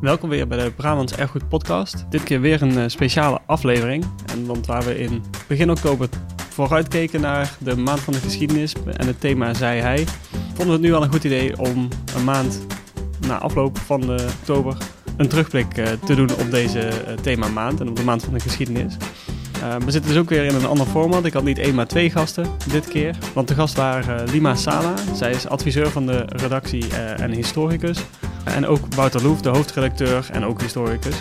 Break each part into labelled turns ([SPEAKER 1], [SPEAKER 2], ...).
[SPEAKER 1] Welkom weer bij de Brabants Erfgoed Podcast. Dit keer weer een uh, speciale aflevering. En want waar we in begin oktober vooruitkeken naar de maand van de geschiedenis en het thema Zij Hij, vonden we het nu al een goed idee om een maand na afloop van oktober een terugblik uh, te doen op deze uh, thema maand en op de maand van de geschiedenis. We zitten dus ook weer in een ander format. Ik had niet één, maar twee gasten dit keer. Want de gast waren Lima Sala. Zij is adviseur van de redactie en historicus. En ook Wouter Loef, de hoofdredacteur en ook historicus.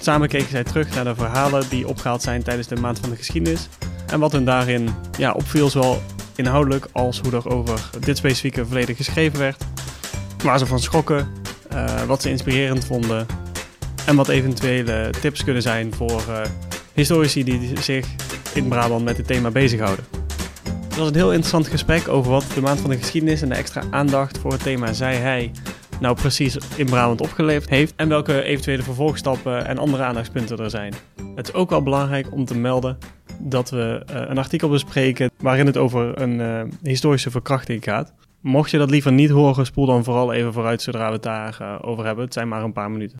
[SPEAKER 1] Samen keken zij terug naar de verhalen die opgehaald zijn tijdens de Maand van de Geschiedenis. En wat hun daarin ja, opviel, zowel inhoudelijk als hoe er over dit specifieke verleden geschreven werd. Waar ze van schrokken, uh, wat ze inspirerend vonden. En wat eventuele tips kunnen zijn voor uh, historici die zich in Brabant met het thema bezighouden. Het was een heel interessant gesprek over wat de Maand van de Geschiedenis en de extra aandacht voor het thema Zij Hij nou precies in Brabant opgeleverd heeft en welke eventuele vervolgstappen en andere aandachtspunten er zijn. Het is ook wel belangrijk om te melden dat we uh, een artikel bespreken waarin het over een uh, historische verkrachting gaat. Mocht je dat liever niet horen, spoel dan vooral even vooruit zodra we het daarover uh, hebben. Het zijn maar een paar minuten.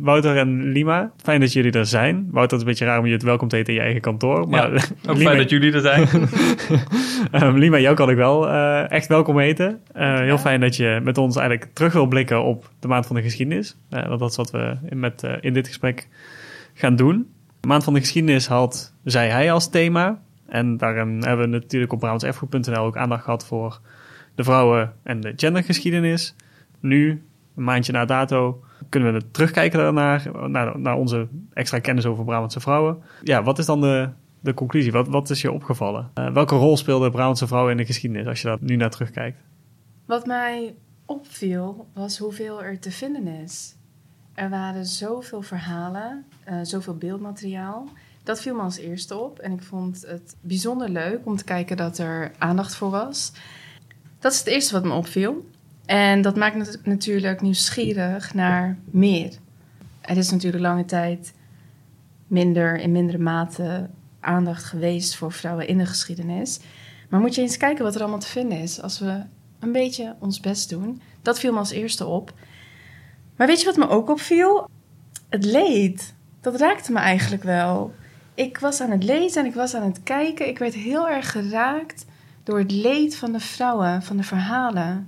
[SPEAKER 1] Wouter en Lima, fijn dat jullie er zijn. Wouter, het is een beetje raar om je het welkom te heten in je eigen kantoor. Maar
[SPEAKER 2] ja, ook Lima, fijn dat jullie er zijn.
[SPEAKER 1] um, Lima, jou kan ik wel uh, echt welkom heten. Uh, heel fijn dat je met ons eigenlijk terug wil blikken op de Maand van de Geschiedenis. Uh, want dat is wat we in, met, in dit gesprek gaan doen. De Maand van de Geschiedenis had Zij Hij als thema. En daarin hebben we natuurlijk op brabantserfgoed.nl ook aandacht gehad voor de vrouwen- en de gendergeschiedenis. Nu, een maandje na dato, kunnen we terugkijken daarnaar, naar, naar onze extra kennis over Brabantse vrouwen. Ja, wat is dan de, de conclusie? Wat, wat is je opgevallen? Uh, welke rol speelden Brabantse vrouwen in de geschiedenis als je daar nu naar terugkijkt?
[SPEAKER 3] Wat mij opviel was hoeveel er te vinden is. Er waren zoveel verhalen, uh, zoveel beeldmateriaal. Dat viel me als eerste op en ik vond het bijzonder leuk om te kijken dat er aandacht voor was. Dat is het eerste wat me opviel. En dat maakt natuurlijk nieuwsgierig naar meer. Er is natuurlijk lange tijd minder, in mindere mate aandacht geweest voor vrouwen in de geschiedenis. Maar moet je eens kijken wat er allemaal te vinden is als we een beetje ons best doen. Dat viel me als eerste op. Maar weet je wat me ook opviel? Het leed. Dat raakte me eigenlijk wel. Ik was aan het lezen en ik was aan het kijken. Ik werd heel erg geraakt door het leed van de vrouwen, van de verhalen.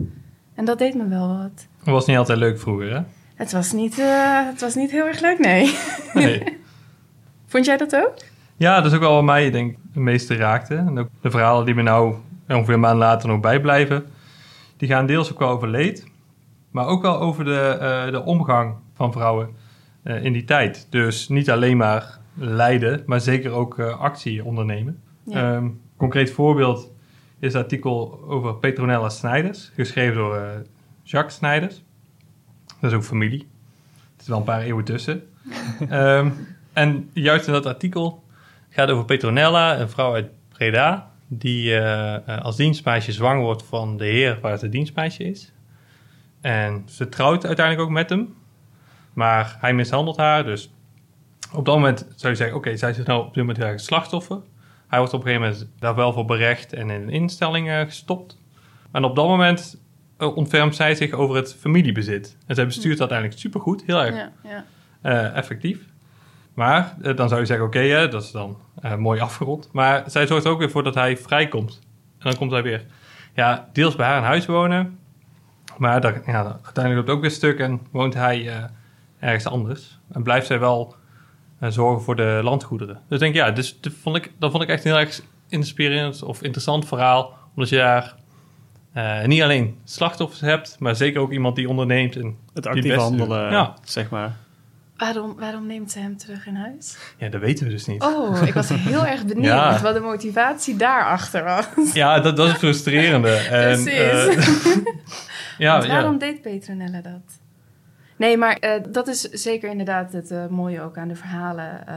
[SPEAKER 3] En dat deed me wel wat.
[SPEAKER 2] Het was niet altijd leuk vroeger, hè?
[SPEAKER 3] Het was niet, uh, het was niet heel erg leuk, nee. nee. Vond jij dat ook?
[SPEAKER 2] Ja, dat is ook wel wat mij, denk het meeste raakte. En ook de verhalen die me nou ongeveer een maand later nog bijblijven... die gaan deels ook wel over leed... maar ook wel over de, uh, de omgang van vrouwen uh, in die tijd. Dus niet alleen maar lijden, maar zeker ook actie ondernemen. Ja. Um, concreet voorbeeld is het artikel over Petronella Snijders, geschreven door uh, Jacques Snijders. Dat is ook familie. Het is wel een paar eeuwen tussen. um, en juist in dat artikel gaat het over Petronella, een vrouw uit Breda, die uh, als dienstmeisje zwanger wordt van de heer waar het dienstmeisje is. En ze trouwt uiteindelijk ook met hem, maar hij mishandelt haar. Dus op dat moment zou je zeggen: oké, okay, zij is nou op dit moment een slachtoffer. Hij wordt op een gegeven moment daar wel voor berecht en in een instelling uh, gestopt. En op dat moment uh, ontfermt zij zich over het familiebezit. En zij bestuurt dat eigenlijk supergoed, heel erg ja, ja. Uh, effectief. Maar dan zou je zeggen, oké, okay, dat is dan mooi afgerond. Maar zij zorgt er ook weer voor dat hij vrijkomt. En dan komt hij weer, ja, deels bij haar in huis wonen. Maar daar, ja, uiteindelijk loopt ook weer stuk en woont hij ergens anders. En blijft zij wel en zorgen voor de landgoederen. Dus denk ja, dus dat vond ik, dat vond ik echt een heel erg inspirerend of interessant verhaal. Omdat je daar uh, niet alleen slachtoffers hebt, maar zeker ook iemand die onderneemt. En
[SPEAKER 1] het actief handelen, ja. zeg maar.
[SPEAKER 3] Waarom, waarom neemt ze hem terug in huis?
[SPEAKER 2] Ja, dat weten we dus niet.
[SPEAKER 3] Oh, ik was heel erg benieuwd ja. wat de motivatie daarachter was.
[SPEAKER 2] Ja, dat, dat is frustrerende. en,
[SPEAKER 3] Precies. Uh, ja, waarom ja. deed Petronella dat? Nee, maar uh, dat is zeker inderdaad het uh, mooie ook aan de verhalen. Uh,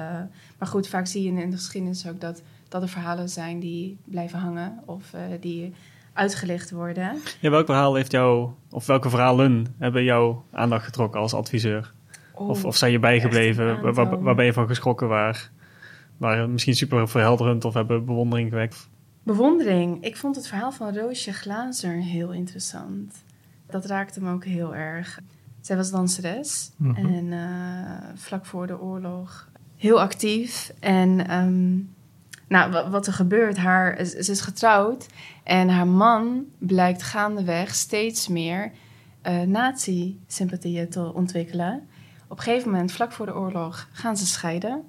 [SPEAKER 3] maar goed, vaak zie je in de geschiedenis ook dat, dat er verhalen zijn die blijven hangen of die uitgelicht worden.
[SPEAKER 1] Ja, welk verhaal heeft jou, of welke verhalen hebben jouw aandacht getrokken als adviseur? Oh, of, of zijn je bijgebleven? Waar, waar, waar, ben je van geschrokken? Waar, waar misschien super verhelderend of hebben bewondering gewekt?
[SPEAKER 3] Bewondering. Ik vond het verhaal van Roosje Glazer heel interessant. Dat raakte me ook heel erg Zij was danseres
[SPEAKER 2] Mhm.
[SPEAKER 3] en eh, vlak voor de oorlog heel actief. En ehm, nou, wa- wat er gebeurt, haar, ze is getrouwd en haar man blijkt gaandeweg steeds meer eh nazi-sympathieën te ontwikkelen. Op een gegeven moment, vlak voor de oorlog, gaan ze scheiden.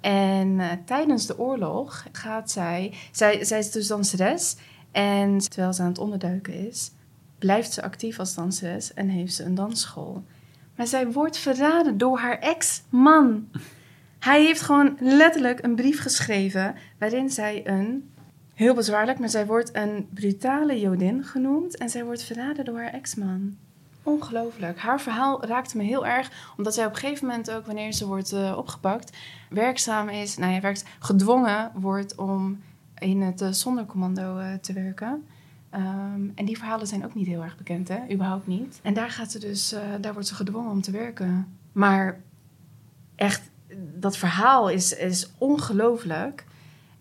[SPEAKER 3] En eh, tijdens de oorlog gaat zij, zij, zij is dus danseres. En terwijl ze aan het onderduiken is, blijft ze actief als danseres en heeft ze een dansschool. Maar zij wordt verraden door haar ex-man. Hij heeft gewoon letterlijk een brief geschreven waarin zij een, heel bezwaarlijk, maar zij wordt een brutale Jodin genoemd en zij wordt verraden door haar ex-man. Ongelooflijk. Haar verhaal raakte me heel erg, omdat zij op een gegeven moment ook, wanneer ze wordt eh, opgepakt, werkzaam is, nou ja, werkt, gedwongen wordt om in het uh, te werken. Ehm, en die verhalen zijn ook niet heel erg bekend, hè? Überhaupt niet. En daar gaat ze dus, eh, daar wordt ze gedwongen om te werken. Maar echt, dat verhaal is, is ongelooflijk.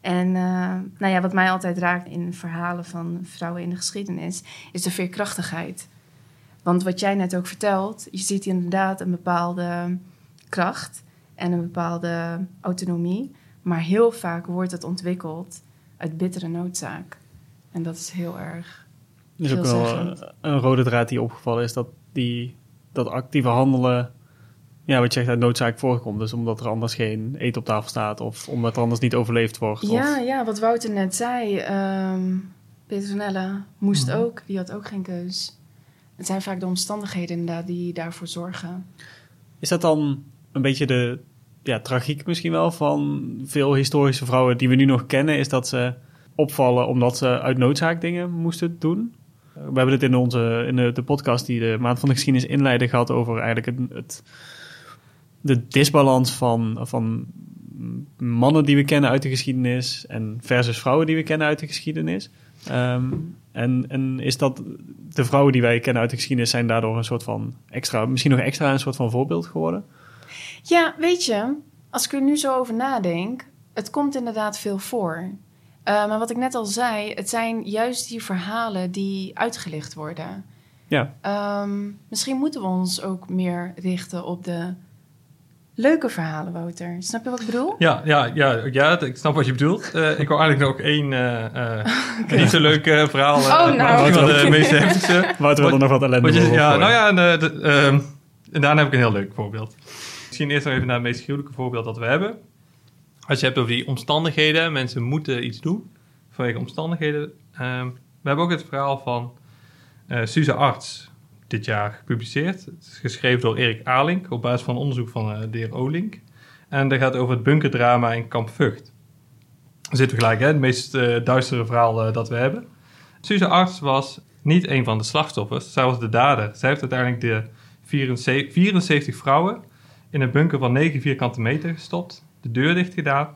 [SPEAKER 3] En uh, nou ja, wat mij altijd raakt in verhalen van vrouwen in de geschiedenis, is de veerkrachtigheid. Want wat jij net ook vertelt, je ziet inderdaad een bepaalde kracht en een bepaalde autonomie. Maar heel vaak wordt het ontwikkeld uit bittere noodzaak. En dat is heel erg.
[SPEAKER 1] Er is ook wel een rode draad die opgevallen is dat die, dat actieve handelen, ja, wat je zegt, uit noodzaak voorkomt. Dus omdat er anders geen eten op tafel staat of omdat er anders niet overleefd wordt.
[SPEAKER 3] Ja,
[SPEAKER 1] of...
[SPEAKER 3] ja wat Wouter net zei. Um, Petronella moest mm -hmm. ook, die had ook geen keus. Het zijn vaak de omstandigheden inderdaad die daarvoor zorgen.
[SPEAKER 1] Is dat dan een beetje de ja, tragiek misschien wel van veel historische vrouwen die we nu nog kennen? Is dat ze opvallen omdat ze uit noodzaak dingen moesten doen? We hebben het in, onze, in de, de podcast die de Maand van de Geschiedenis inleidde gehad over eigenlijk het, het, de disbalans van, van mannen die we kennen uit de geschiedenis en versus vrouwen die we kennen uit de geschiedenis. Um, en, en is dat de vrouwen die wij kennen uit de geschiedenis zijn daardoor een soort van extra, misschien nog extra een soort van voorbeeld geworden?
[SPEAKER 3] Ja, weet je, als ik er nu zo over nadenk, het komt inderdaad veel voor. Uh, maar wat ik net al zei, het zijn juist die verhalen die uitgelicht worden.
[SPEAKER 1] Ja.
[SPEAKER 3] Um, misschien moeten we ons ook meer richten op de leuke verhalen, Wouter. Snap je wat ik bedoel?
[SPEAKER 2] Ja, ja, ja, ja ik snap wat je bedoelt. Uh, ik wil eigenlijk nog één uh, okay. niet zo leuk uh, verhaal.
[SPEAKER 3] oh, nou.
[SPEAKER 2] Een van de meest heftigste.
[SPEAKER 1] Wouter wil er nog wat ellende
[SPEAKER 2] je, Ja, nou ja, en, de, ehm, en daarna heb ik een heel leuk voorbeeld. Misschien eerst nog even naar het meest gruwelijke voorbeeld dat we hebben. Als je hebt over die omstandigheden, mensen moeten iets doen vanwege omstandigheden. Um, we hebben ook het verhaal van uh, Suze Arts dit jaar gepubliceerd. Het is geschreven door Erik Alink op basis van onderzoek van uh, de heer Olink. En dat gaat over het bunkerdrama in Kamp Vught. Dan zitten we gelijk, hè? Het meest uh, duistere verhaal dat we hebben. Suze Arts was niet een van de slachtoffers. Zij was de dader. Zij heeft uiteindelijk de 74, 74 vrouwen in een bunker van 9 vierkante meter gestopt. De deur dicht gedaan.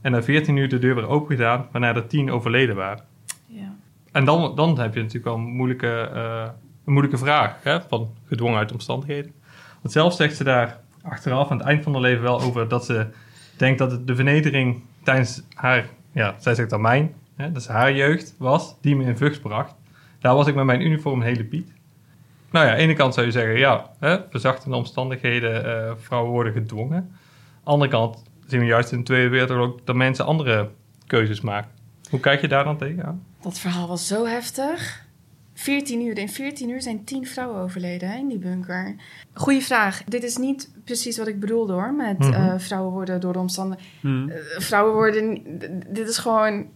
[SPEAKER 2] En na 14 uur de deur weer open gedaan, waarna er 10 overleden waren.
[SPEAKER 3] Ja.
[SPEAKER 2] En dan, dan heb je natuurlijk wel een moeilijke, uh, een moeilijke vraag, hè, van gedwongen uit omstandigheden. Want zelf zegt ze daar achteraf aan het eind van haar leven wel over dat ze denkt dat het de vernedering tijdens haar, ja, zij zegt dan mijn, hè, dat is haar jeugd was, die me in vucht bracht. Daar was ik met mijn uniform een hele piet. Nou ja, aan de ene kant zou je zeggen, ja, hè, verzachtende omstandigheden, uh, vrouwen worden gedwongen. Aan de andere kant zien we juist in de Tweede Wereldoorlog dat mensen andere keuzes maken. Hoe kijk je daar dan tegenaan?
[SPEAKER 3] Dat verhaal was zo heftig. 14 uur. In 14 uur zijn 10 vrouwen overleden hè, in die bunker. Goeie vraag. Dit is niet precies wat ik bedoelde hoor. Met mm -hmm. uh, vrouwen worden door de omstandigheden. Mm. Uh, vrouwen worden. Dit is gewoon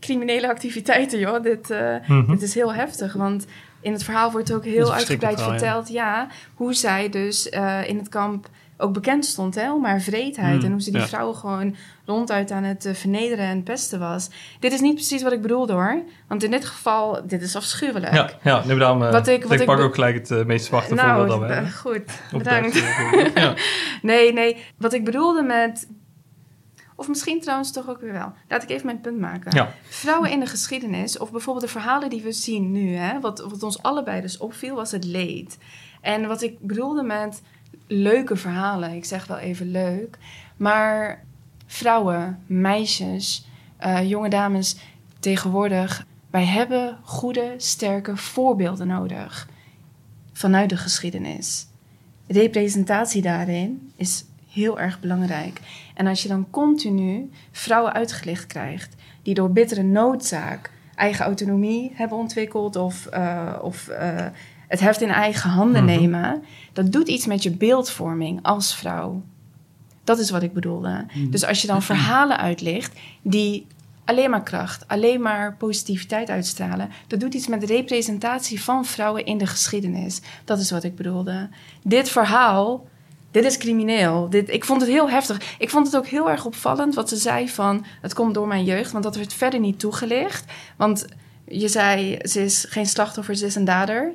[SPEAKER 3] criminele activiteiten, joh. Dit, uh, mm -hmm. dit is heel heftig. Want in het verhaal wordt ook heel uitgebreid verhaal, verteld. Ja. ja. hoe zij dus in het kamp ook bekend stond hè, om haar vreedheid. Mm, en hoe ze die ja. vrouwen gewoon ronduit aan het uh, vernederen en pesten was. Dit is niet precies wat ik bedoelde hoor. Want in dit geval, dit is afschuwelijk.
[SPEAKER 2] Ja, ja nee, daarom, uh, wat ik, wat ik pak ook gelijk het uh, meest zwarte
[SPEAKER 3] nou,
[SPEAKER 2] voorbeeld dan
[SPEAKER 3] wij. goed, bedankt. ja. Nee, nee, wat ik bedoelde met... Of misschien trouwens toch ook weer wel. Laat ik even mijn punt maken.
[SPEAKER 2] Ja.
[SPEAKER 3] Vrouwen in de geschiedenis, of bijvoorbeeld de verhalen die we zien nu... Hè, wat, wat ons allebei dus opviel, was het leed. En wat ik bedoelde met leuke verhalen. Ik zeg wel even leuk. Maar vrouwen, meisjes, uh, jonge dames tegenwoordig... wij hebben goede, sterke voorbeelden nodig vanuit de geschiedenis. representatie daarin is heel erg belangrijk. En als je dan continu vrouwen uitgelicht krijgt die door bittere noodzaak eigen autonomie hebben ontwikkeld of, uh, of uh, het heft in eigen handen
[SPEAKER 2] Mhm.
[SPEAKER 3] nemen, dat doet iets met je beeldvorming als vrouw. Dat is wat ik bedoelde. Dus als je dan verhalen uitlicht die alleen maar kracht, alleen maar positiviteit uitstralen, dat doet iets met de representatie van vrouwen in de geschiedenis. Dat is wat ik bedoelde. Dit verhaal, dit is crimineel. Dit, ik vond het heel heftig. Ik vond het ook heel erg opvallend wat ze zei van, het komt door mijn jeugd, want dat werd verder niet toegelicht. Want je zei, ze is geen slachtoffer, ze is een dader.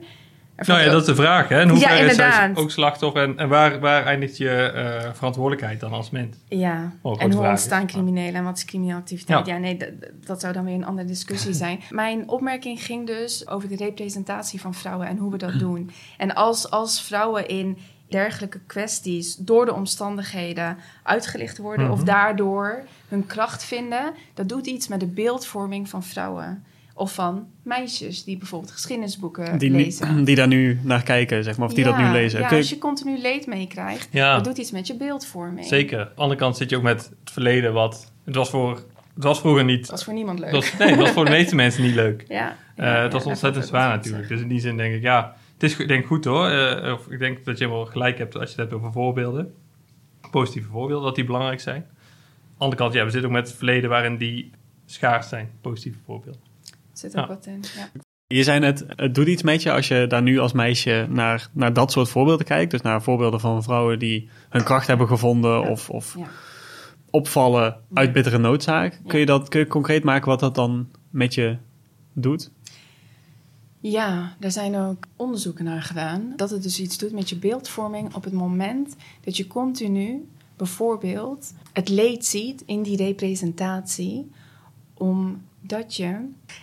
[SPEAKER 2] Nou ja, dat is de vraag. Hè? In hoeverre is
[SPEAKER 3] inderdaad.
[SPEAKER 2] ook slachtoffer en, en waar, waar eindigt je eh, verantwoordelijkheid dan als mens?
[SPEAKER 3] Ja, en hoe ontstaan criminelen en wat is criminele activiteit?
[SPEAKER 2] Ja.
[SPEAKER 3] Ja, nee, dat, dat zou dan weer een andere discussie zijn. Mijn opmerking ging dus over de representatie van vrouwen en hoe we dat doen. En als, als vrouwen in dergelijke kwesties door de omstandigheden uitgelicht worden of
[SPEAKER 2] Mhm.
[SPEAKER 3] daardoor hun kracht vinden, dat doet iets met de beeldvorming van vrouwen. Of van meisjes die bijvoorbeeld geschiedenisboeken
[SPEAKER 1] Die,
[SPEAKER 3] lezen.
[SPEAKER 1] die daar nu naar kijken, zeg maar, of die dat nu lezen.
[SPEAKER 3] Ja, als je continu leed meekrijgt,
[SPEAKER 2] Ja.
[SPEAKER 3] dat doet iets met je beeldvorming.
[SPEAKER 2] Zeker. Aan de andere kant zit je ook met het verleden wat... Het was, voor, het was vroeger niet...
[SPEAKER 3] Dat was voor niemand leuk.
[SPEAKER 2] Het was, nee, het was voor de meeste mensen niet leuk.
[SPEAKER 3] Ja,
[SPEAKER 2] Eh,
[SPEAKER 3] ja,
[SPEAKER 2] het was ontzettend zwaar natuurlijk. Dus in die zin denk ik, ja, het is goed- denk ik goed hoor. Eh, of ik denk dat je wel gelijk hebt als je het hebt over voorbeelden. Positieve voorbeelden, dat die belangrijk zijn. Aan de andere kant, ja, we zitten ook met het verleden waarin die schaars zijn. Positieve voorbeelden.
[SPEAKER 3] Er zit ook
[SPEAKER 2] Ja.
[SPEAKER 3] wat in. Ja.
[SPEAKER 1] Je zei net, het doet iets met je als je daar nu als meisje naar, naar dat soort voorbeelden kijkt. Dus naar voorbeelden van vrouwen die hun kracht hebben gevonden
[SPEAKER 3] Ja.
[SPEAKER 1] of, of
[SPEAKER 3] Ja.
[SPEAKER 1] opvallen uit bittere noodzaak.
[SPEAKER 3] Ja.
[SPEAKER 1] Kun, je dat, kun je concreet maken wat dat dan met je doet?
[SPEAKER 3] ja, daar zijn ook onderzoeken naar gedaan. Dat het dus iets doet met je beeldvorming op het moment dat je continu bijvoorbeeld het leed ziet in die representatie. Omdat je.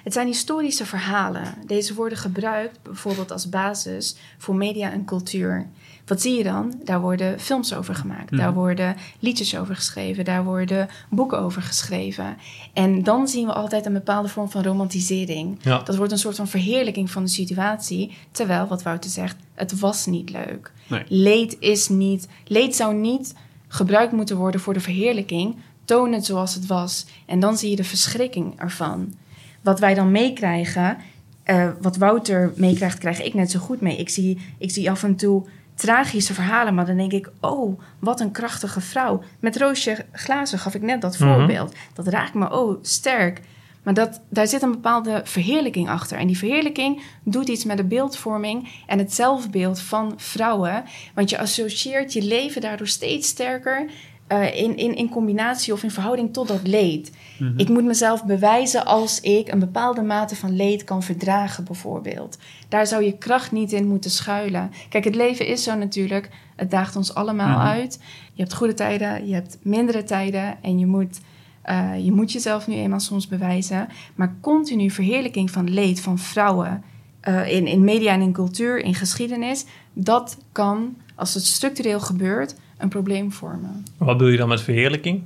[SPEAKER 3] Het zijn historische verhalen. Deze worden gebruikt bijvoorbeeld als basis voor media en cultuur. Wat zie je dan? Daar worden films over gemaakt. Daar
[SPEAKER 1] Mhm.
[SPEAKER 3] worden liedjes over geschreven. Daar worden boeken over geschreven. En dan zien we altijd een bepaalde vorm van romantisering.
[SPEAKER 2] Ja.
[SPEAKER 3] Dat wordt een soort van verheerlijking van de situatie. Terwijl, wat Wouter zegt, het was niet leuk.
[SPEAKER 1] Nee.
[SPEAKER 3] Leed is niet. Leed zou niet gebruikt moeten worden voor de verheerlijking. Toon het zoals het was. En dan zie je de verschrikking ervan. Wat wij dan meekrijgen, eh, wat Wouter meekrijgt, krijg ik net zo goed mee. Ik zie, ik zie af en toe tragische verhalen, maar dan denk ik: oh, wat een krachtige vrouw. Met Roosje Glazen gaf ik net dat
[SPEAKER 2] Mhm.
[SPEAKER 3] voorbeeld. Dat raakt me, oh, sterk. Maar dat, daar zit een bepaalde verheerlijking achter. En die verheerlijking doet iets met de beeldvorming en het zelfbeeld van vrouwen. Want je associeert je leven daardoor steeds sterker eh, in, in, in combinatie of in verhouding tot dat leed.
[SPEAKER 1] Mhm.
[SPEAKER 3] Ik moet mezelf bewijzen als ik een bepaalde mate van leed kan verdragen, bijvoorbeeld. Daar zou je kracht niet in moeten schuilen. Kijk, het leven is zo natuurlijk. Het daagt ons allemaal
[SPEAKER 1] Mhm.
[SPEAKER 3] uit. Je hebt goede tijden, je hebt mindere tijden. En je moet, eh, je moet jezelf nu eenmaal soms bewijzen. Maar continu verheerlijking van leed van vrouwen eh, in, in media en in cultuur, in geschiedenis. Dat kan, als het structureel gebeurt, een probleem vormen.
[SPEAKER 2] Wat bedoel je dan met verheerlijking?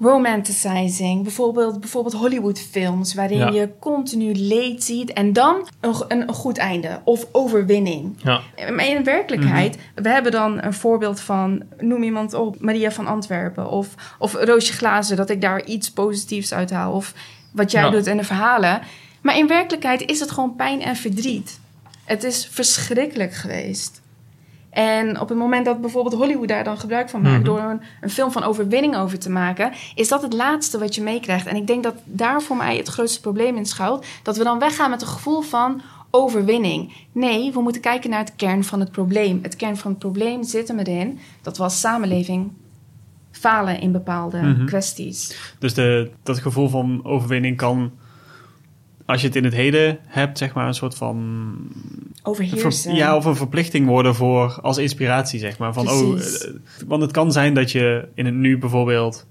[SPEAKER 3] Romanticizing, bijvoorbeeld, bijvoorbeeld Hollywoodfilms, waarin
[SPEAKER 2] Ja.
[SPEAKER 3] je continu leed ziet en dan een, een, goed einde of overwinning.
[SPEAKER 2] Ja.
[SPEAKER 3] Maar in werkelijkheid, we hebben dan een voorbeeld van, noem iemand op, Maria van Antwerpen of, of Roosje Glazen, dat ik daar iets positiefs uit haal of wat jij
[SPEAKER 2] Ja.
[SPEAKER 3] doet in de verhalen. Maar in werkelijkheid is het gewoon pijn en verdriet. Het is verschrikkelijk geweest. En op het moment dat bijvoorbeeld Hollywood daar dan gebruik van maakt...
[SPEAKER 2] Mhm.
[SPEAKER 3] door een, een film van overwinning over te maken... is dat het laatste wat je meekrijgt. En ik denk dat daar voor mij het grootste probleem in schuilt. Dat we dan weggaan met een gevoel van overwinning. Nee, we moeten kijken naar het kern van het probleem. Het kern van het probleem zit hem erin... dat we als samenleving falen in bepaalde
[SPEAKER 1] Mhm.
[SPEAKER 3] kwesties.
[SPEAKER 1] Dus de, dat gevoel van overwinning kan, als je het in het heden hebt, zeg maar een soort van... Ver-
[SPEAKER 3] Overheersen.
[SPEAKER 1] ja, of een verplichting worden voor als inspiratie, zeg maar. Van, oh,
[SPEAKER 3] Precies.
[SPEAKER 1] eh, want het kan zijn dat je in het nu bijvoorbeeld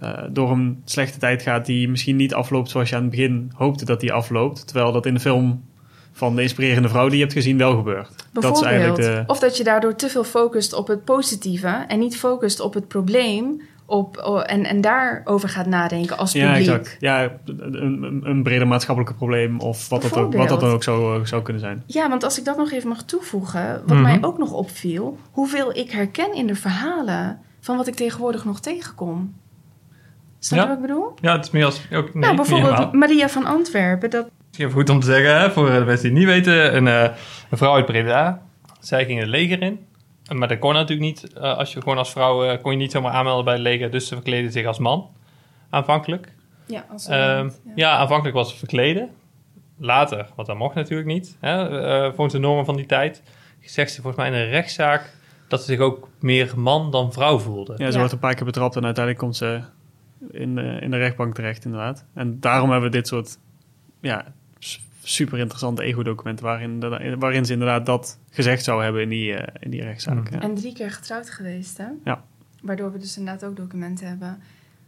[SPEAKER 1] eh, door een slechte tijd gaat die misschien niet afloopt zoals je aan het begin hoopte dat die afloopt. Terwijl dat in de film van de inspirerende vrouw die je hebt gezien wel gebeurt. Dat is eigenlijk de...
[SPEAKER 3] Of dat je daardoor te veel focust op het positieve en niet focust op het probleem op, oh, en, en daarover gaat nadenken als
[SPEAKER 1] Ja,
[SPEAKER 3] publiek.
[SPEAKER 1] exact. Ja, een, een- breder maatschappelijk probleem of wat dat, ook, wat dat dan ook zou, zou kunnen zijn.
[SPEAKER 3] Ja, want als ik dat nog even mag toevoegen, wat
[SPEAKER 2] Mhm.
[SPEAKER 3] mij ook nog opviel, hoeveel ik herken in de verhalen van wat ik tegenwoordig nog tegenkom. Snap je
[SPEAKER 2] Ja.
[SPEAKER 3] wat ik bedoel?
[SPEAKER 2] Ja, het is meer als... Ook, nee,
[SPEAKER 3] nou, bijvoorbeeld. Maria van Antwerpen. Dat,
[SPEAKER 2] Misschien even goed om te zeggen, hè, voor de mensen die het niet weten. Een, eh, een vrouw uit Breda. Zij ging het leger in. Maar dat kon natuurlijk niet. eh, als je gewoon als vrouw eh, kon je niet zomaar aanmelden bij het leger. Dus ze verkleedde zich als man. Aanvankelijk.
[SPEAKER 3] ja, als
[SPEAKER 2] Ehm, ja. aanvankelijk was ze verkleden. Later, want dat mocht natuurlijk niet. Hè, eh, volgens de normen van die tijd. Zegt ze volgens mij in een rechtszaak dat ze zich ook meer man dan vrouw voelde.
[SPEAKER 1] Ja, ze
[SPEAKER 3] Ja.
[SPEAKER 1] wordt een paar keer betrapt en uiteindelijk komt ze in, de- in de rechtbank terecht, inderdaad. En daarom hebben we dit soort ja, super interessante ego-documenten waarin, waarin ze inderdaad dat gezegd zou hebben in die, eh, in die rechtszaak. Ja.
[SPEAKER 3] En drie keer getrouwd geweest, hè?
[SPEAKER 1] Ja.
[SPEAKER 3] Waardoor we dus inderdaad ook documenten hebben.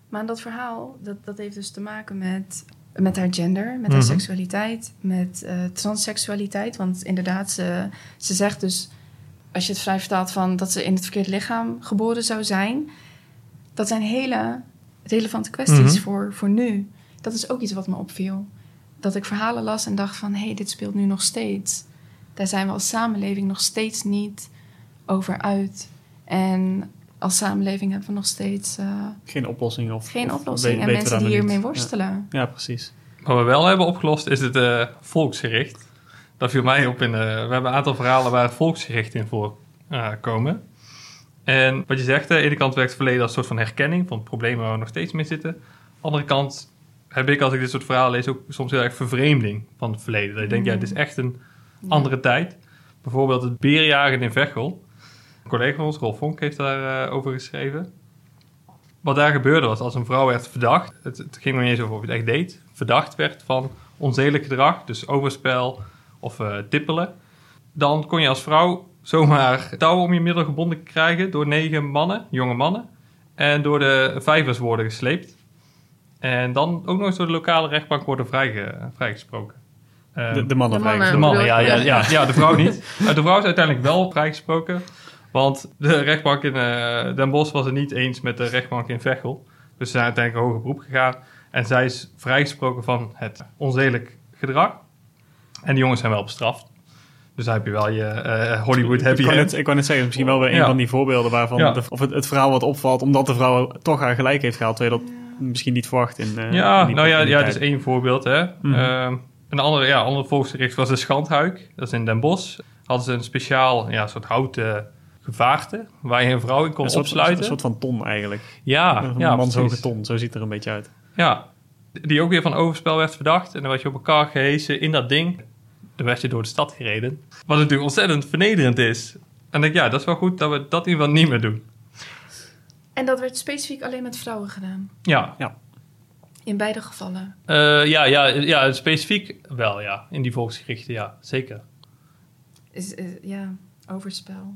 [SPEAKER 3] Maar dat verhaal, dat, dat heeft dus te maken met, met haar gender, met haar
[SPEAKER 2] Mhm.
[SPEAKER 3] seksualiteit, met eh, transseksualiteit. Want inderdaad, ze, ze zegt dus, als je het vrij vertaalt van dat ze in het verkeerde lichaam geboren zou zijn. Dat zijn hele relevante kwesties
[SPEAKER 2] Mhm.
[SPEAKER 3] voor, voor nu. Dat is ook iets wat me opviel. Dat ik verhalen las en dacht van, hé, hey, dit speelt nu nog steeds. Daar zijn we als samenleving nog steeds niet over uit. En als samenleving hebben we nog steeds eh,
[SPEAKER 1] Geen oplossing of
[SPEAKER 3] geen
[SPEAKER 1] of
[SPEAKER 3] oplossing. en mensen die hiermee worstelen.
[SPEAKER 1] Ja, ja, precies.
[SPEAKER 2] Wat we wel hebben opgelost is het eh, volksgericht. Dat viel mij op in de, We hebben een aantal verhalen waar volksgericht in voorkomen. en wat je zegt, aan de ene kant werkt het verleden als een soort van herkenning van problemen waar we nog steeds mee zitten. Aan de andere kant heb ik, als ik dit soort verhalen lees, ook soms heel erg vervreemding van het verleden. Dat je denkt, ja, het is echt een andere tijd. Bijvoorbeeld het berenjagen in Veghel. Een collega van ons, Rolf Vonk, heeft daarover over geschreven. Wat daar gebeurde was, als een vrouw werd verdacht, het, het ging nog niet eens over of je het echt deed, verdacht werd van onzedelijk gedrag, dus overspel of eh, tippelen, dan kon je als vrouw zomaar touwen om je middel gebonden krijgen door negen mannen, jonge mannen, en door de vijvers worden gesleept. En dan ook nog eens door de lokale rechtbank worden vrijge, vrijgesproken. Ehm,
[SPEAKER 1] De, de mannen
[SPEAKER 3] de mannen.
[SPEAKER 2] de mannen, ja, ja, ja, ja, de vrouw niet. Maar de vrouw is uiteindelijk wel vrijgesproken. Want de rechtbank in eh, Den Bosch was het niet eens met de rechtbank in Veghel. Dus ze zijn uiteindelijk een hoger beroep gegaan. En zij is vrijgesproken van het onzedelijk gedrag. En die jongens zijn wel bestraft. Dus daar heb je wel je eh, Hollywood
[SPEAKER 1] Ik
[SPEAKER 2] happy end.
[SPEAKER 1] net, ik wou net zeggen, misschien wel weer een
[SPEAKER 2] Ja.
[SPEAKER 1] van die voorbeelden waarvan
[SPEAKER 2] Ja.
[SPEAKER 1] de- of het, het verhaal wat opvalt, omdat de vrouw toch haar gelijk heeft gehaald, terwijl dat misschien niet verwacht in, eh,
[SPEAKER 2] Ja,
[SPEAKER 1] in
[SPEAKER 2] nou ja, ja dat is
[SPEAKER 1] tijd.
[SPEAKER 2] één voorbeeld. Hè. Ehm, een andere, ja, ander volksgericht was de Schandhuik. Dat is in Den Bosch. Hadden ze een speciaal ja, soort houten gevaarte waar je een vrouw in kon
[SPEAKER 1] een soort,
[SPEAKER 2] opsluiten.
[SPEAKER 1] Een soort van ton eigenlijk.
[SPEAKER 2] ja,
[SPEAKER 1] een
[SPEAKER 2] ja,
[SPEAKER 1] manshoge ton, zo ziet het er een beetje uit.
[SPEAKER 2] Ja, die ook weer van overspel werd verdacht. En dan werd je op elkaar gehesen in dat ding. Dan werd je door de stad gereden. Wat natuurlijk ontzettend vernederend is. En dan denk ik, ja, dat is wel goed dat we dat in ieder geval niet meer doen.
[SPEAKER 3] En dat werd specifiek alleen met vrouwen gedaan.
[SPEAKER 2] Ja,
[SPEAKER 3] In beide gevallen.
[SPEAKER 2] Eh, ja, ja, ja, specifiek wel, ja. In die volksgerichten, ja, zeker.
[SPEAKER 3] Is, is- ja, overspel.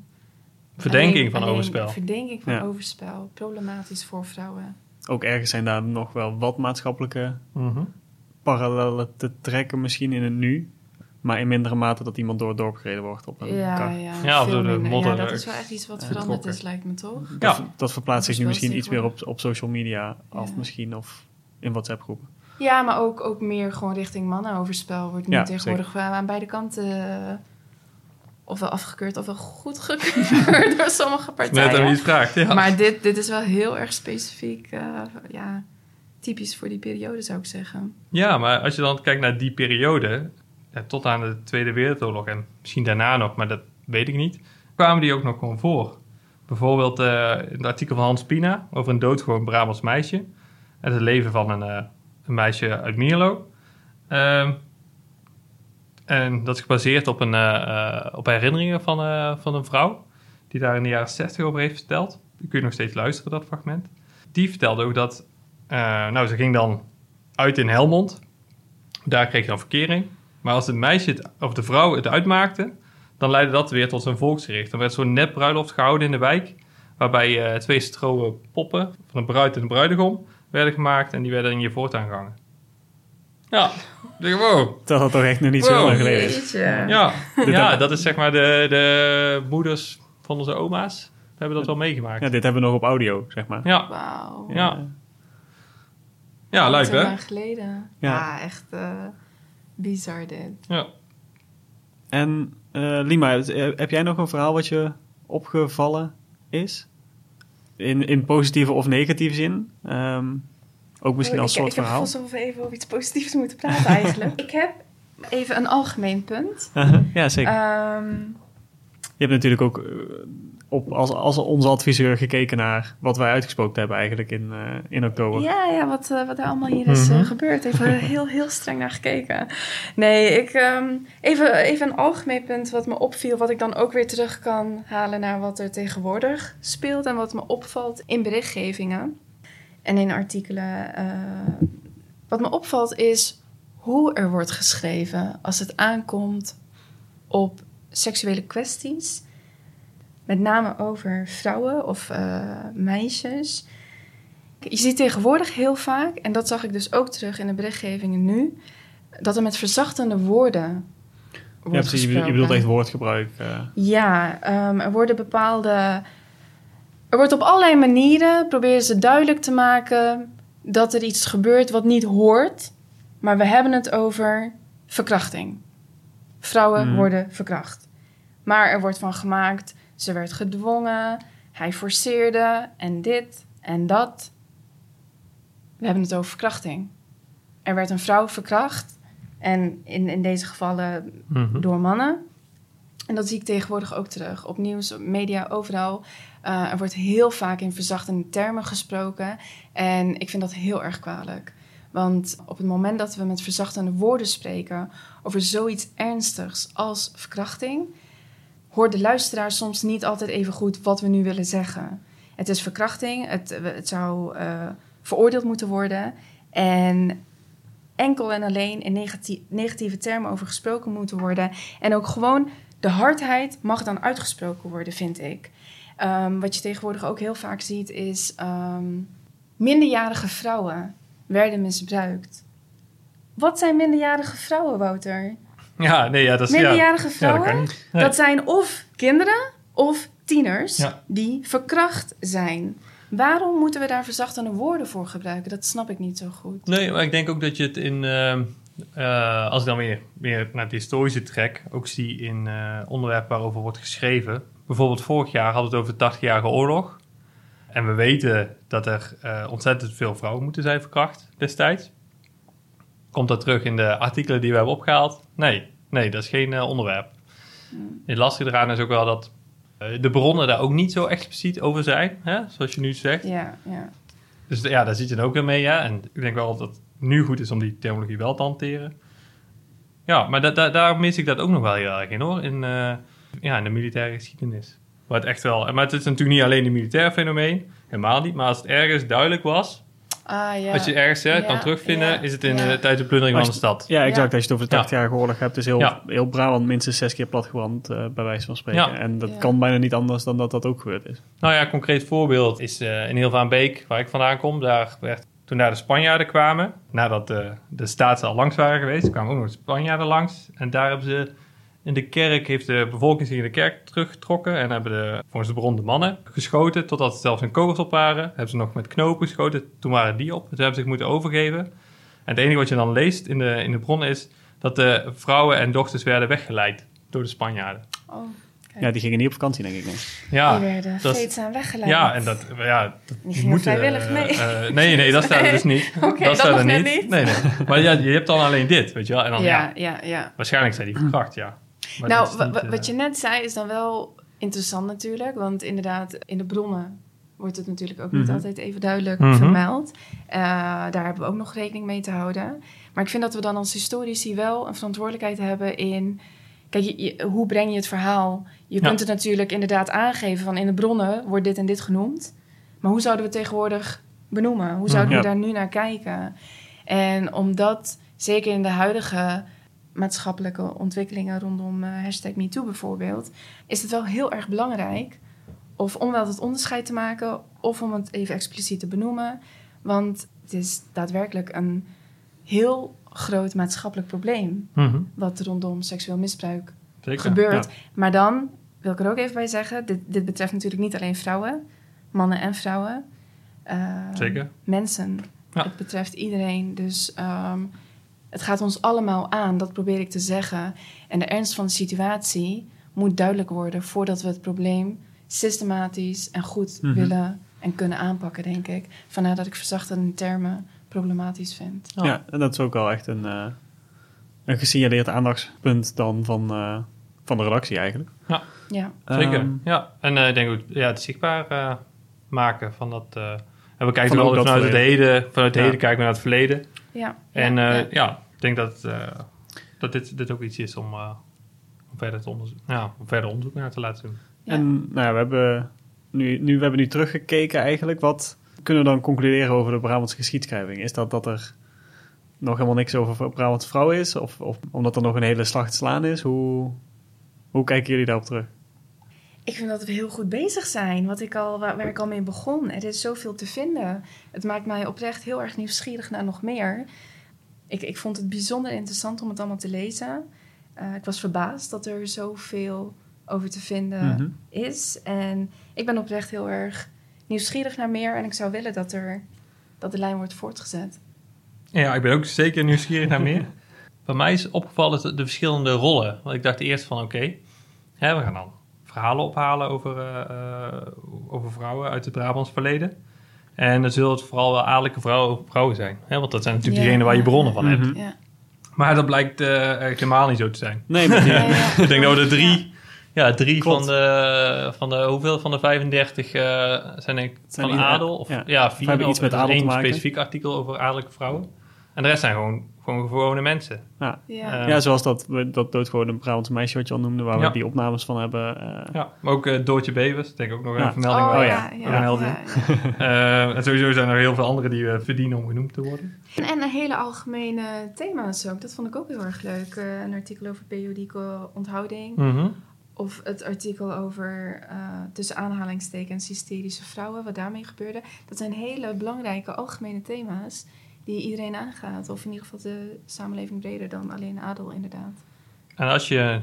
[SPEAKER 2] Verdenking
[SPEAKER 3] Alleen-
[SPEAKER 2] van
[SPEAKER 3] alleen
[SPEAKER 2] overspel.
[SPEAKER 3] Verdenking van
[SPEAKER 1] Ja.
[SPEAKER 3] overspel. Problematisch voor vrouwen.
[SPEAKER 1] Ook ergens zijn daar nog wel wat maatschappelijke
[SPEAKER 2] Mhm.
[SPEAKER 1] parallellen te trekken misschien in het nu. Maar in mindere mate dat iemand door het dorp gereden wordt op een
[SPEAKER 3] Ja,
[SPEAKER 1] kar.
[SPEAKER 3] ja,
[SPEAKER 2] Ja, of door de modder,
[SPEAKER 3] Ja, dat is wel echt iets wat veranderd is, lijkt me toch?
[SPEAKER 2] Ja.
[SPEAKER 1] Dat, dat verplaatst zich nu misschien iets meer op, op social media
[SPEAKER 3] Ja.
[SPEAKER 1] misschien. Of in WhatsApp groepen.
[SPEAKER 3] Ja, maar ook, ook meer gewoon richting mannenoverspel wordt nu
[SPEAKER 1] Ja,
[SPEAKER 3] tegenwoordig aan beide kanten eh, ofwel afgekeurd ofwel goedgekeurd door sommige
[SPEAKER 2] Net aan wie
[SPEAKER 3] partijen.
[SPEAKER 2] het vraagt, ja.
[SPEAKER 3] Maar dit, dit is wel heel erg specifiek, eh, ja, typisch voor die periode zou ik zeggen.
[SPEAKER 2] Ja, maar als je dan kijkt naar die periode, tot aan de Tweede Wereldoorlog en misschien daarna nog, maar dat weet ik niet, kwamen die ook nog gewoon voor. Bijvoorbeeld in het artikel van Hans Pina over een doodgewoon Brabants meisje. En het leven van een, eh, een meisje uit Mierlo. Ehm, en dat is gebaseerd op, een, eh, op herinneringen van, van een vrouw, die daar in de jaren 60 over heeft verteld. Die kun je nog steeds luisteren, dat fragment. Die vertelde ook dat, nou, ze ging dan uit in Helmond. Daar kreeg je dan verkering. Maar als het meisje het, of de vrouw het uitmaakte, dan leidde dat weer tot een volksgericht. Dan werd zo'n nep bruiloft gehouden in de wijk. Waarbij eh, twee stroen poppen van een bruid en een bruidegom werden gemaakt. En die werden in je voortuin gehangen. Ja, ik denk wow.
[SPEAKER 1] Dat dat toch echt nog niet zo lang geleden is.
[SPEAKER 2] Ja, ja dat is zeg maar de, de moeders van onze oma's. hebben dat wel meegemaakt.
[SPEAKER 1] Ja, dit hebben we nog op audio, zeg maar.
[SPEAKER 2] Ja,
[SPEAKER 3] Wauw.
[SPEAKER 2] Ja. ja,
[SPEAKER 3] Twintig
[SPEAKER 2] hè?
[SPEAKER 3] jaar geleden.
[SPEAKER 1] Ja.
[SPEAKER 3] Ja, echt eh, bizar dit.
[SPEAKER 2] Ja.
[SPEAKER 1] En eh, Lima, eh, heb jij nog een verhaal wat je opgevallen is? In, in positieve of negatieve zin? Ehm, ook misschien
[SPEAKER 3] Oh,
[SPEAKER 1] als
[SPEAKER 3] ik,
[SPEAKER 1] soort
[SPEAKER 3] ik
[SPEAKER 1] verhaal.
[SPEAKER 3] heb alsof we even over iets positiefs moeten praten eigenlijk. ik heb even een algemeen punt.
[SPEAKER 1] ja, zeker.
[SPEAKER 3] Ehm,
[SPEAKER 1] Je hebt natuurlijk ook eh, op, als, als onze adviseur gekeken naar wat wij uitgesproken hebben eigenlijk in, eh, in oktober.
[SPEAKER 3] ja, ja wat, eh, wat er allemaal hier is eh,
[SPEAKER 2] Mhm.
[SPEAKER 3] gebeurd. Even heel, heel streng naar gekeken. Nee, ik, ehm, even, even een algemeen punt wat me opviel. Wat ik dan ook weer terug kan halen naar wat er tegenwoordig speelt. En wat me opvalt in berichtgevingen en in artikelen. eh, wat me opvalt is hoe er wordt geschreven als het aankomt op seksuele kwesties. Met name over vrouwen of eh, meisjes. Je ziet tegenwoordig heel vaak, en dat zag ik dus ook terug in de berichtgevingen nu, dat er met verzachtende woorden
[SPEAKER 1] Ja,
[SPEAKER 3] wordt
[SPEAKER 1] precies. Je bedoelt-
[SPEAKER 3] gesproken.
[SPEAKER 1] je bedoelt echt woordgebruik. eh.
[SPEAKER 3] Ja, ehm, er worden bepaalde. Er wordt op allerlei manieren proberen ze duidelijk te maken dat er iets gebeurt wat niet hoort, maar we hebben het over verkrachting. Vrouwen
[SPEAKER 1] Mhm.
[SPEAKER 3] worden verkracht. Maar er wordt van gemaakt, ze werd gedwongen, hij forceerde en dit en dat. We hebben het over verkrachting. Er werd een vrouw verkracht en in, in deze gevallen
[SPEAKER 2] Mhm.
[SPEAKER 3] door mannen. En dat zie ik tegenwoordig ook terug. Op nieuws, op media, overal. Eh, er wordt heel vaak in verzachtende termen gesproken. En ik vind dat heel erg kwalijk. Want op het moment dat we met verzachtende woorden spreken over zoiets ernstigs als verkrachting, hoort de luisteraar soms niet altijd even goed wat we nu willen zeggen. Het is verkrachting, het, het zou eh, veroordeeld moeten worden. En enkel en alleen in negati- negatieve termen over gesproken moeten worden. En ook gewoon de hardheid mag dan uitgesproken worden, vind ik. Ehm, wat je tegenwoordig ook heel vaak ziet is ehm, minderjarige vrouwen werden misbruikt. Wat zijn minderjarige vrouwen, Wouter?
[SPEAKER 2] Ja, nee, ja, dat is...
[SPEAKER 3] Minderjarige
[SPEAKER 2] ja, dat
[SPEAKER 3] vrouwen?
[SPEAKER 2] kan niet. Nee.
[SPEAKER 3] Dat zijn of kinderen of tieners die verkracht zijn. Waarom moeten we daar verzachtende woorden voor gebruiken? Dat snap ik niet zo goed.
[SPEAKER 2] Nee, maar ik denk ook dat je het in... ehm, eh, als ik dan weer, weer naar het historische trek... ook zie in eh, onderwerpen waarover wordt geschreven. Bijvoorbeeld vorig jaar hadden we het over de 80-jarige oorlog. En we weten dat er eh, ontzettend veel vrouwen moeten zijn verkracht destijds. Komt dat terug in de artikelen die we hebben opgehaald? Nee, nee dat is geen eh, onderwerp. Het lastige eraan is ook wel dat eh, de bronnen daar ook niet zo expliciet over zijn. Hè? Zoals je nu zegt.
[SPEAKER 3] Ja, ja.
[SPEAKER 2] Dus ja, daar zit je dan ook weer mee. Ja? En ik denk wel dat het nu goed is om die terminologie wel te hanteren. Ja, maar da da daar mis ik dat ook nog wel heel erg in hoor. In, eh, ja, in de militaire geschiedenis. Het echt wel... Maar het is natuurlijk niet alleen een militair fenomeen. Helemaal niet. Maar als het ergens duidelijk was...
[SPEAKER 3] Ah, ja.
[SPEAKER 2] Als je ergens hè, kan terugvinden...
[SPEAKER 3] ja,
[SPEAKER 2] is het in
[SPEAKER 3] ja.
[SPEAKER 2] de, tijdens de plundering van de stad.
[SPEAKER 1] Ja, exact. Als je het over de
[SPEAKER 2] Ja.
[SPEAKER 1] 80-jarige oorlog hebt, is heel,
[SPEAKER 2] Ja.
[SPEAKER 1] heel Brabant minstens zes keer platgebrand, eh bij wijze van spreken.
[SPEAKER 2] Ja.
[SPEAKER 1] En dat
[SPEAKER 3] Ja.
[SPEAKER 1] kan bijna niet anders dan dat dat ook gebeurd is.
[SPEAKER 2] Nou ja, een concreet voorbeeld is eh in Hilvaanbeek, waar ik vandaan kom. Daar werd, toen daar de Spanjaarden kwamen, nadat de, de Staatsen al langs waren geweest, kwamen ook nog de Spanjaarden langs. En daar hebben ze in de kerk, heeft de bevolking zich in de kerk teruggetrokken. En hebben de, volgens de bron de mannen geschoten, totdat er zelfs een kogels op waren. Hebben ze nog met knopen geschoten, toen waren die op. Toen hebben ze zich moeten overgeven. En het enige wat je dan leest in de, in de bronnen is dat de vrouwen en dochters werden weggeleid door de Spanjaarden.
[SPEAKER 3] Oh.
[SPEAKER 1] Ja, die gingen niet op vakantie, denk ik. Nee.
[SPEAKER 2] Ja,
[SPEAKER 3] die werden
[SPEAKER 2] dat is-
[SPEAKER 3] vreedzaam weggeleid.
[SPEAKER 2] Ja, en dat, ja, dat
[SPEAKER 3] Die gingen vrijwillig
[SPEAKER 2] eh,
[SPEAKER 3] mee.
[SPEAKER 2] eh, nee, nee, dat staat er dus niet.
[SPEAKER 3] Oké, dat
[SPEAKER 2] staat er niet.
[SPEAKER 3] niet.
[SPEAKER 2] Nee, nee. Maar ja, je hebt dan alleen dit, weet je wel. En dan, ja,
[SPEAKER 3] ja, ja, ja.
[SPEAKER 2] waarschijnlijk zijn die verkracht, ja. Maar
[SPEAKER 3] nou,
[SPEAKER 2] niet, eh,
[SPEAKER 3] wat je net zei is dan wel interessant natuurlijk. Want inderdaad, in de bronnen wordt het natuurlijk ook niet
[SPEAKER 1] Mhm.
[SPEAKER 3] altijd even duidelijk
[SPEAKER 2] Mhm.
[SPEAKER 3] vermeld. Eh, daar hebben we ook nog rekening mee te houden. Maar ik vind dat we dan als historici wel een verantwoordelijkheid hebben in... Kijk, je- je- hoe breng je het verhaal? Je
[SPEAKER 2] Ja.
[SPEAKER 3] kunt het natuurlijk inderdaad aangeven van in de bronnen wordt dit en dit genoemd. Maar hoe zouden we het tegenwoordig benoemen? Hoe zouden
[SPEAKER 1] Ja.
[SPEAKER 3] we daar nu naar kijken? En omdat, zeker in de huidige maatschappelijke ontwikkelingen rondom eh, hashtag MeToo bijvoorbeeld, is het wel heel erg belangrijk of om wel het onderscheid te maken of om het even expliciet te benoemen. Want het is daadwerkelijk een heel groot maatschappelijk probleem
[SPEAKER 2] mhm,
[SPEAKER 3] wat rondom seksueel misbruik
[SPEAKER 2] zeker.
[SPEAKER 3] gebeurt.
[SPEAKER 1] ja.
[SPEAKER 3] Maar dan wil ik er ook even bij zeggen, dit, dit betreft natuurlijk niet alleen vrouwen, mannen en vrouwen. Uh,
[SPEAKER 2] Zeker.
[SPEAKER 3] Mensen.
[SPEAKER 2] Ja.
[SPEAKER 3] Het betreft iedereen. Dus ehm, het gaat ons allemaal aan, dat probeer ik te zeggen. En de ernst van de situatie moet duidelijk worden voordat we het probleem systematisch en goed
[SPEAKER 1] Mhm.
[SPEAKER 3] willen en kunnen aanpakken, denk ik. Vandaar dat ik verzachtende termen problematisch vind.
[SPEAKER 2] Oh.
[SPEAKER 1] Ja, en dat is ook wel echt een, eh, een gesignaleerd aandachtspunt dan van, eh, van de redactie eigenlijk.
[SPEAKER 3] Ja,
[SPEAKER 2] Zeker.
[SPEAKER 1] Ehm,
[SPEAKER 2] ja, en eh, ik denk ook ja, het zichtbaar eh, maken van dat. eh, en we kijken
[SPEAKER 1] ook dat
[SPEAKER 2] vanuit het heden, vanuit het
[SPEAKER 1] Ja.
[SPEAKER 2] heden kijken we naar het verleden.
[SPEAKER 3] Ja.
[SPEAKER 2] En
[SPEAKER 3] ja,
[SPEAKER 2] eh,
[SPEAKER 3] ja.
[SPEAKER 2] ja. ik denk dat, eh, dat dit, dit ook iets is om, eh, om, verder te ja, om verder onderzoek naar te laten doen.
[SPEAKER 3] Ja.
[SPEAKER 1] En nou ja, we hebben nu, nu, we hebben nu teruggekeken eigenlijk. Wat kunnen we dan concluderen over de Brabantse geschiedschrijving? Is dat dat er nog helemaal niks over Brabantse vrouw is? Of, of omdat er nog een hele slag te slaan is? Hoe, hoe kijken jullie daarop terug?
[SPEAKER 3] Ik vind dat we heel goed bezig zijn, wat ik al, waar, waar ik al mee begon. Er is zoveel te vinden. Het maakt mij oprecht heel erg nieuwsgierig naar nog meer. Ik, ik vond het bijzonder interessant om het allemaal te lezen. Eh, ik was verbaasd dat er zoveel over te vinden
[SPEAKER 1] Mhm.
[SPEAKER 3] is. En ik ben oprecht heel erg nieuwsgierig naar meer. En ik zou willen dat, er, dat de lijn wordt voortgezet.
[SPEAKER 2] Ja, ik ben ook zeker nieuwsgierig naar meer. Bij mij is opgevallen de, de verschillende rollen. Want ik dacht eerst van oké, hè, we gaan dan verhalen ophalen over, eh, eh, over vrouwen uit het Brabants verleden. En dan zullen het vooral wel adellijke vrouwen, vrouwen zijn. Hè, want dat zijn natuurlijk
[SPEAKER 3] Ja,
[SPEAKER 2] degenen waar je bronnen
[SPEAKER 3] ja.
[SPEAKER 2] van hebt.
[SPEAKER 1] Mhm.
[SPEAKER 3] Ja.
[SPEAKER 2] Maar dat blijkt eh, helemaal niet zo te zijn.
[SPEAKER 1] Nee,
[SPEAKER 3] Ja, ja.
[SPEAKER 2] ik denk dat we er drie, ja, drie
[SPEAKER 1] Klopt.
[SPEAKER 2] van de, van de, hoeveel van de 35 eh, zijn ik
[SPEAKER 1] Zijn
[SPEAKER 2] van adel? Of,
[SPEAKER 1] ja.
[SPEAKER 2] vier.
[SPEAKER 1] hebben
[SPEAKER 2] of
[SPEAKER 1] iets met adel te
[SPEAKER 2] één
[SPEAKER 1] maken.
[SPEAKER 2] specifiek artikel over adellijke vrouwen. En de rest zijn gewoon, gewoon gewone mensen.
[SPEAKER 1] ja.
[SPEAKER 3] Ja.
[SPEAKER 2] Eh,
[SPEAKER 1] ja, zoals dat, dat doodgewone Brabantse meisje wat je al noemde, waar
[SPEAKER 2] Ja.
[SPEAKER 1] we die opnames van hebben. eh,
[SPEAKER 2] Ja, maar ook eh, Doortje Bevers, denk ik ook nog
[SPEAKER 1] Ja.
[SPEAKER 2] een vermelding.
[SPEAKER 3] Oh,
[SPEAKER 1] ja.
[SPEAKER 2] Eh, en sowieso zijn er heel veel andere die verdienen om genoemd te worden.
[SPEAKER 3] En, en een hele algemene thema's ook. Dat vond ik ook heel erg leuk. Een artikel over periodieke onthouding.
[SPEAKER 2] Mhm.
[SPEAKER 3] Of het artikel over eh, tussen aanhalingstekens hysterische vrouwen, wat daarmee gebeurde. Dat zijn hele belangrijke algemene thema's die iedereen aangaat. Of in ieder geval de samenleving breder dan alleen adel, inderdaad.
[SPEAKER 2] En als je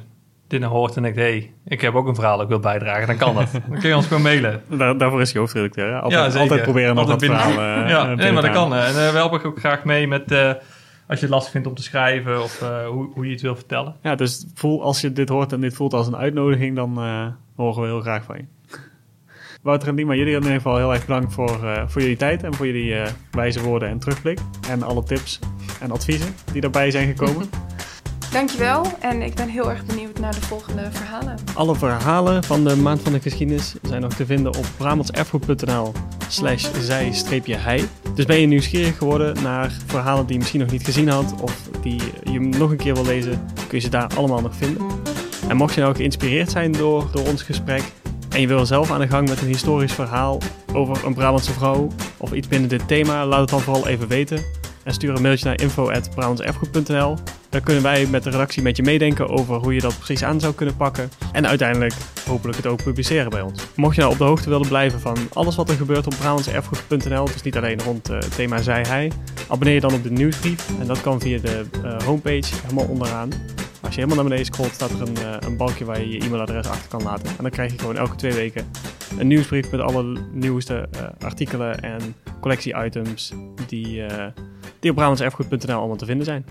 [SPEAKER 2] dit nou hoort en denkt, hé, hey, ik heb ook een verhaal dat ik wil bijdragen, dan kan dat. dan kun je ons gewoon mailen.
[SPEAKER 1] daar, daarvoor is je hoofdredacteur. Hè? Altijd,
[SPEAKER 2] Ja, zeker.
[SPEAKER 1] altijd proberen nog
[SPEAKER 2] Altijd
[SPEAKER 1] wat eh,
[SPEAKER 2] ja, nee, maar
[SPEAKER 1] te
[SPEAKER 2] dat kan. En eh, we helpen ook graag mee met, eh, als je het lastig vindt om te schrijven of eh, hoe, hoe je het wil vertellen.
[SPEAKER 1] Ja, dus voel, als je dit hoort en dit voelt als een uitnodiging, dan eh, horen we heel graag van je. Wouter en Dima, jullie in ieder geval heel erg bedankt voor, eh, voor jullie tijd en voor jullie eh, wijze woorden en terugblik. En alle tips en adviezen die daarbij zijn gekomen.
[SPEAKER 3] Dankjewel en ik ben heel erg benieuwd naar de volgende verhalen.
[SPEAKER 1] Alle verhalen van de Maand van de Geschiedenis zijn nog te vinden op brabantserfgoed.nl slash zij-hij. Dus ben je nieuwsgierig geworden naar verhalen die je misschien nog niet gezien had of die je nog een keer wil lezen, kun je ze daar allemaal nog vinden. En mocht je nou geïnspireerd zijn door, door ons gesprek en je wil zelf aan de gang met een historisch verhaal over een Brabantse vrouw of iets binnen dit thema, laat het dan vooral even weten. En stuur een mailtje naar info.brabantserfgoed.nl. Daar kunnen wij met de redactie met je meedenken over hoe je dat precies aan zou kunnen pakken. En uiteindelijk hopelijk het ook publiceren bij ons. Mocht je nou op de hoogte willen blijven van alles wat er gebeurt op brabantserfgoed.nl, dus niet alleen rond eh, het thema zij hij, abonneer je dan op de nieuwsbrief. En dat kan via de eh, homepage helemaal onderaan. Als je helemaal naar beneden scrolt, staat er een, eh, een balkje waar je je e-mailadres achter kan laten. En dan krijg je gewoon elke twee weken een nieuwsbrief met alle nieuwste eh, artikelen en collectie-items die, eh, die op brabantserfgoed.nl allemaal te vinden zijn.